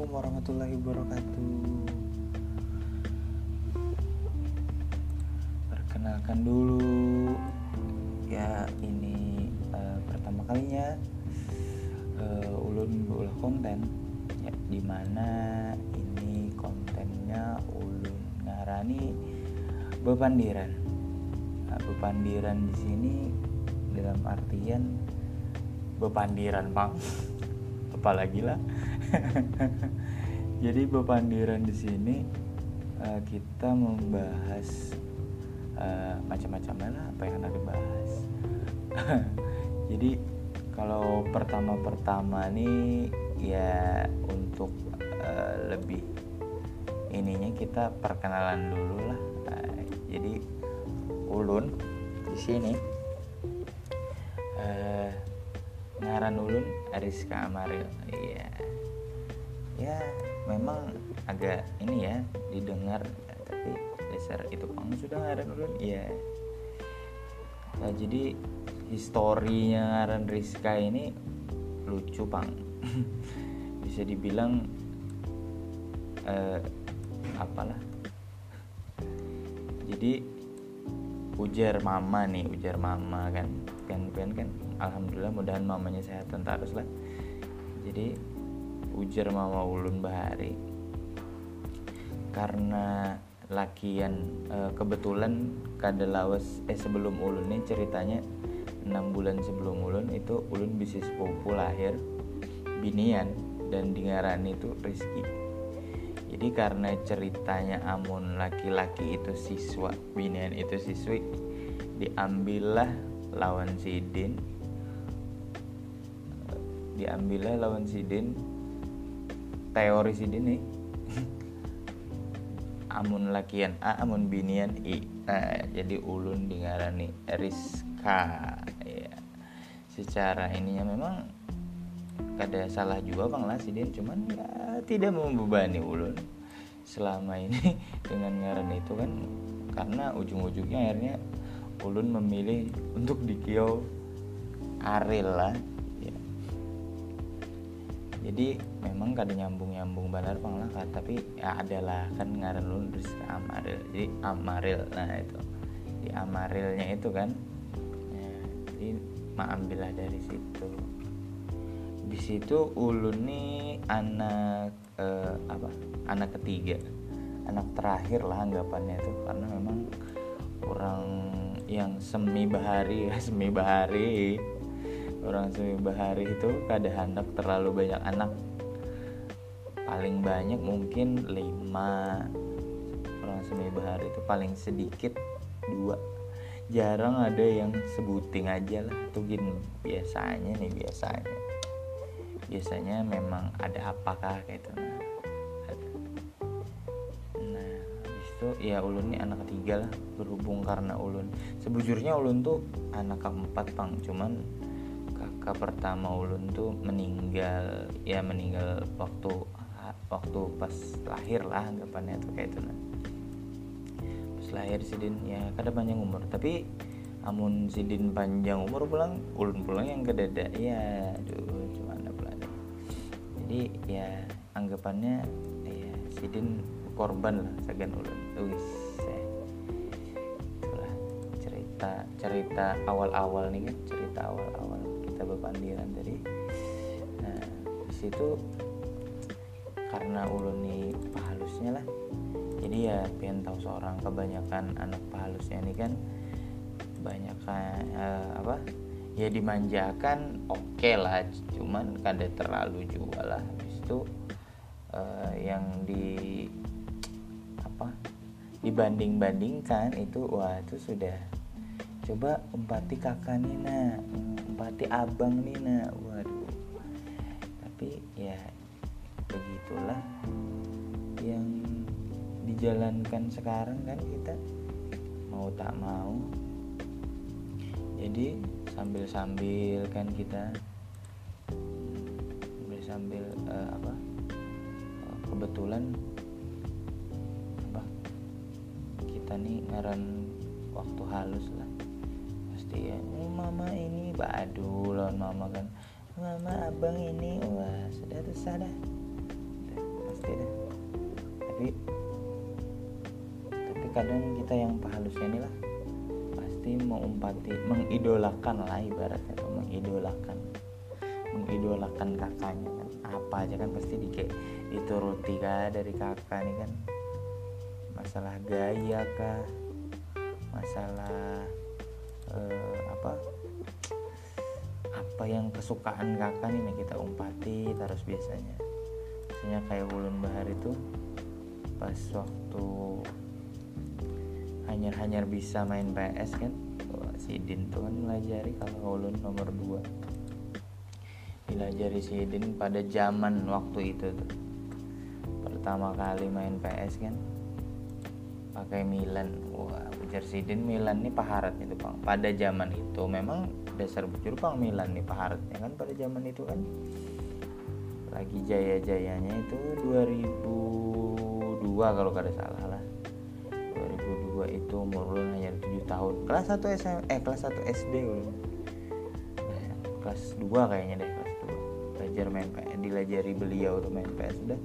Assalamualaikum warahmatullahi wabarakatuh. Perkenalkan dulu. Ya ini uh, pertama kalinya uh, Ulun berulah konten. Ya, Di mana ini kontennya Ulun ngarani Bepandiran nah, Bepandiran di sini dalam artian Bepandiran bang Apalagi lah Jadi bepandiran di sini uh, kita membahas uh, macam-macam lah apa yang akan dibahas. Jadi kalau pertama-pertama nih ya untuk uh, lebih ininya kita perkenalan dulu lah. Uh, jadi ulun di sini uh, ngaran ulun Ariska Amaril. Iya. Yeah ya memang agak ini ya didengar tapi dasar itu pang sudah ngaran ulun ya nah, jadi historinya ngaran Rizka ini lucu pang. Bisa dibilang eh, apalah. Jadi ujar mama nih ujar mama kan. Kan kan kan. Alhamdulillah mudahan mamanya sehat terus lah jadi ujar mama ulun bahari. Karena lakian e, kebetulan kada lawas eh sebelum ulun ini ceritanya enam bulan sebelum ulun itu ulun bisnis sepupu lahir binian dan dengaran itu Rizky. Jadi karena ceritanya amun laki-laki itu siswa binian itu siswi diambillah lawan sidin diambillah lawan sidin teori sih ini amun lakian A amun binian I. Nah, jadi ulun dengarani Rizka. Ya secara ininya memang kada salah juga bang lah sidin cuman ya tidak membebani ulun selama ini dengan ngaran itu kan karena ujung-ujungnya akhirnya ulun memilih untuk dikio Aril lah jadi memang kada nyambung nyambung benar bang lah tapi ya adalah kan ngaran lu Rizka Amaril. Jadi Amaril. Nah itu. Di Amarilnya itu kan. Ya, jadi ambillah dari situ. Di situ ulun nih anak eh, apa? Anak ketiga. Anak terakhir lah anggapannya itu. Karena memang kurang yang semi bahari ya semi bahari orang bahari itu kada hendak terlalu banyak anak. Paling banyak mungkin lima. Orang bahari itu paling sedikit dua. Jarang ada yang sebuting aja lah. Tuh gini biasanya nih biasanya. Biasanya memang ada apakah kayak itu. Nah nah itu ya ulun nih anak ketiga lah berhubung karena ulun. Sebujurnya ulun tuh anak keempat pang. Cuman pertama ulun tuh meninggal ya meninggal waktu waktu pas lahir lah anggapannya tuh kayak itu nah pas lahir sidin ya kada panjang umur. Tapi amun sidin panjang umur pulang ulun pulang yang kedada ya aduh cuma ada pulang jadi ya anggapannya ya sidin korban lah segan ulun. Wis itulah cerita cerita awal-awal nih kan cerita awal-awal kita bepandiran tadi nah di situ karena ulun nih pahalusnya lah. Jadi ya pengen tahu seorang kebanyakan anak pahalusnya ini kan banyak uh, apa ya dimanjakan oke okay lah. Cuman kada terlalu juga lah. Habis itu uh, yang di apa dibanding bandingkan itu wah itu sudah coba empati kakak Nina empati abang Nina waduh. Tapi ya begitulah yang dijalankan sekarang kan kita. Mau tak mau. Jadi sambil-sambil kan kita sambil uh, apa uh, kebetulan apa kita nih ngaran waktu halus lah. Pasti ya oh, mama ini aduh lawan mama kan. Mama abang ini wah sudah tuh dah. Tapi tapi kadang kita yang pahalusnya ini lah. Pasti mengumpati mengidolakan lah ibaratnya atau mengidolakan mengidolakan kakaknya kan. Apa aja kan pasti di dituruti kah dari kakak nih kan? Masalah gaya kah masalah eh, apa apa yang kesukaan kakak nih kita umpati terus biasanya. Biasanya kayak ulun bahar itu pas waktu hanyar-hanyar bisa main PS kan si Din tuh kan melajari kalau ulun nomor 2 dilajari si Din pada zaman waktu itu tuh. Pertama kali main PS kan pakai Milan. Wah jersey din Milan nih paharat itu bang pada zaman itu memang dasar bujur bang Milan nih paharatnya kan? Pada zaman itu kan. Lagi jaya-jayanya itu 2002 kalau kada salah lah. 2002 itu umur ulun hanya 7 tahun. Kelas 1 SM eh kelas 1 SD ulun kelas 2 kayaknya deh kelas 2 belajar main PS dilajari beliau tuh main PS udah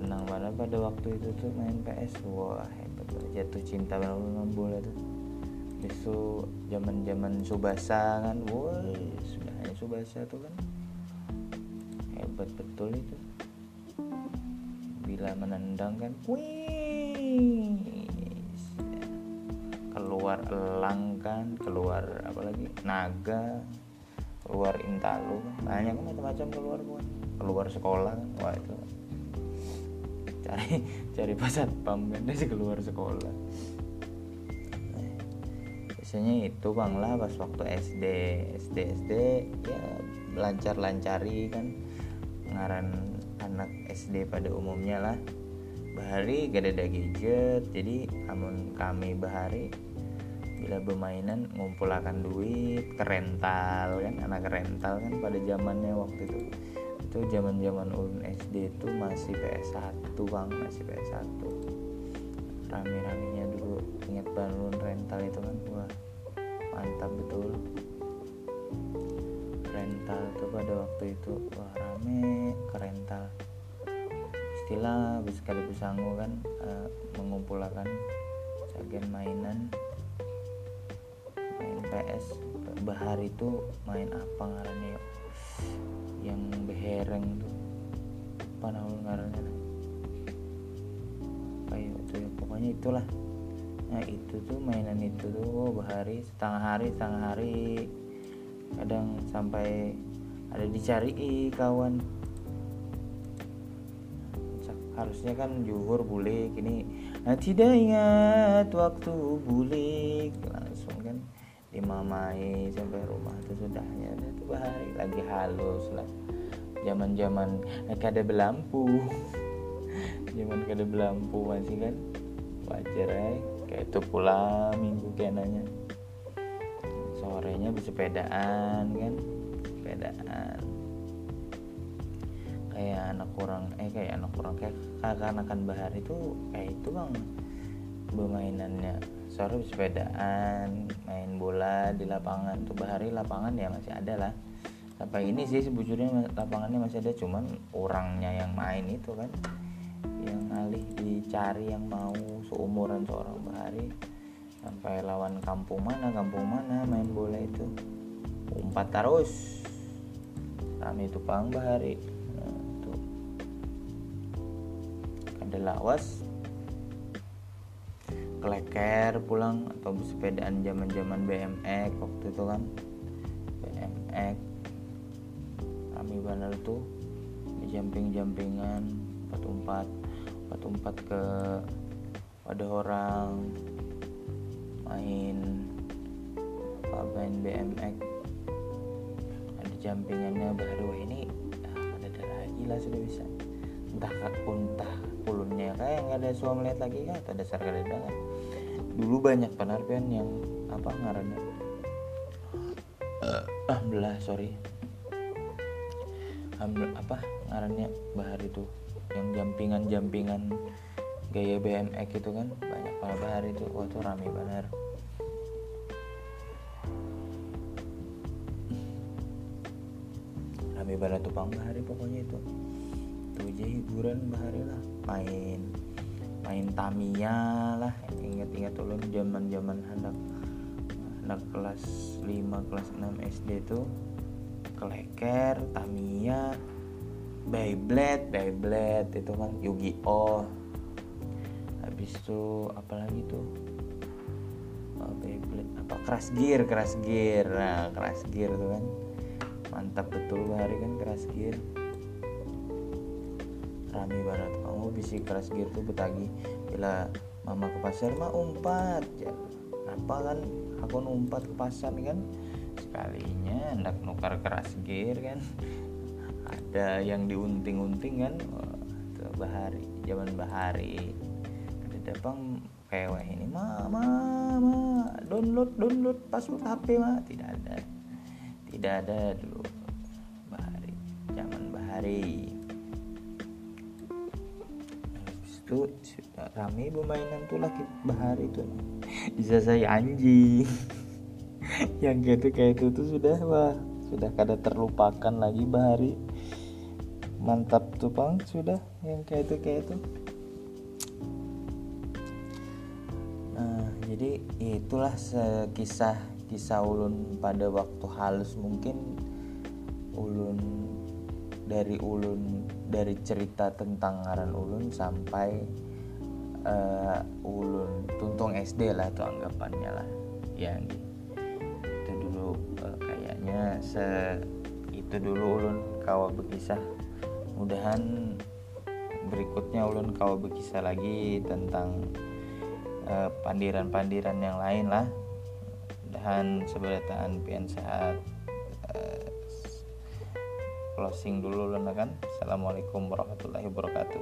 senang banget pada waktu itu tuh main PS wah hebat jatuh cinta banget dengan bola tuh. Besok zaman zaman subasa kan woi sudah hanya subasa tuh kan hebat betul itu. Bila menendang kan wih keluar elang kan keluar apa lagi naga keluar intalu banyak macam-macam keluar buat keluar sekolah kan wah itu cari cari pasat pam kan sih keluar sekolah. Biasanya itu bang lah pas waktu SD SD SD ya lancar lancari kan. Ngaran anak SD pada umumnya lah. Bahari gak ada gadget jadi amun kami bahari bila bermainan ngumpulakan duit kerental kan. Anak rental kan pada zamannya waktu itu itu zaman zaman ulun SD itu masih PS1 bang masih PS1 rame ramenya dulu inget banget ulun rental itu kan? Wah mantap betul. Rental tuh pada waktu itu wah rame ke rental. Istilah kali sanggup kan uh, mengumpulkan sebagian mainan main PS bahar itu main apa ngarannya yang behereng tuh apa nama ngarannya kayak itu ya? Pokoknya itulah. Nah itu tuh mainan itu tuh oh, bahari setengah hari setengah hari. Kadang sampai ada dicari kawan. Harusnya kan juhur bulik ini. Nah tidak ingat waktu bulik langsung kan dimamai sampai rumah itu sudahnya itu bahari lagi halus lah. Zaman zaman kada belampu zaman kada belampu masih kan? Wajar ya kayak itu pula minggu kenanya. Sorenya bersepedaan kan? Sepedaan. Kayak anak kurang eh kayak anak kurang kayak kakak-anakan bahar itu kayak itu bang. Bermainannya sore sepedaan main bola di lapangan. Tuh bahari lapangan ya masih ada lah. Sampai ini sih sebujurnya lapangannya masih ada cuman orangnya yang main itu kan yang alih dicari yang mau seumuran seorang bahari sampai lawan kampung mana kampung mana main bola itu. Umpat terus. Kami itu pang bahari nah, tuh. Ada lawas keleker pulang atau sepedaan zaman zaman BMX waktu itu kan. BMX kami benar tuh di jamping-jampingan empat-empat empat-empat ke pada orang main apa main BMX ada jampingannya baru ini ah, ada lagi lah sudah bisa. Entah entah kulunnya kayak nggak ada suami lihat lagi kan atau dasar kan dulu banyak penarpian yang apa ngarannya? Alhamdulillah sorry. Apa ngarannya bahar itu. Yang jampingan-jampingan gaya BMX itu kan banyak para bahar itu. Wah tuh rame benar rame banget tuh pang bahari pokoknya itu. Tuh aja hiburan bahari lah main main Tamiya lah. Ingat-ingat ulun zaman-zaman hendak anak kelas 5 kelas 6 SD tuh. Keleker Tamiya Beyblade Beyblade itu kan Yu-Gi-Oh. Habis itu apalagi tuh? Oh, Beyblade apa? Crash Gear Crash Gear. Nah Crash Gear tuh kan. Mantap betul hari kan Crash Gear. Rame banget kamu Crash Gear tuh betagi bila mama ke pasar mah umpat. Ya apa kan? Aku numpat ke pasar kan. Sekalinya hendak nukar keras gear kan. Ada yang diunting-unting kan. Oh, bahari zaman bahari. Ada kayak wah ini ma ma ma download download password HP mah tidak ada. Tidak ada dulu. Bahari zaman bahari itu sudah rame permainan tuh lagi bahari itu bisa saya anjing. Yang gitu kayak itu tuh sudah wah sudah kada terlupakan lagi bahari. Mantap tuh bang sudah yang kayak itu kayak itu. Nah jadi itulah sekisah kisah ulun pada waktu halus mungkin. Ulun dari ulun dari cerita tentang ngaran ulun sampai uh, ulun tuntung SD lah tuh anggapannya lah. Yang itu dulu uh, kayaknya se itu dulu ulun kawa berkisah mudahan berikutnya ulun kawa berkisah lagi tentang uh, pandiran-pandiran yang lain lah. Mudahan seberataan pian sehat closing dulu kan assalamualaikum warahmatullahi wabarakatuh.